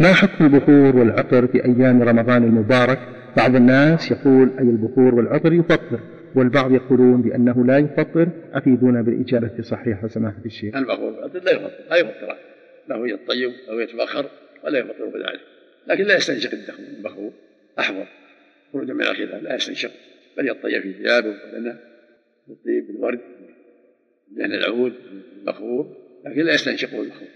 ما حكم البخور والعطر في أيام رمضان المبارك؟ بعض الناس يقول أي البخور والعطر يفطر والبعض يقولون بأنه لا يفطر. أفيدونا بالإجابة الصحيحة سماحة الشيخ. البخور والعطر لا يفطر لا يفطر. له يطيب أو يتبخر ولا يفطر بذلك. لكن لا يستنشق الدخول البخور أحمر. خروجا من الخلاف لا يستنشق. بل يطيب في ثيابه وبدنه بالطيب بالورد من العود البخور. لكن لا يستنشقه البخور.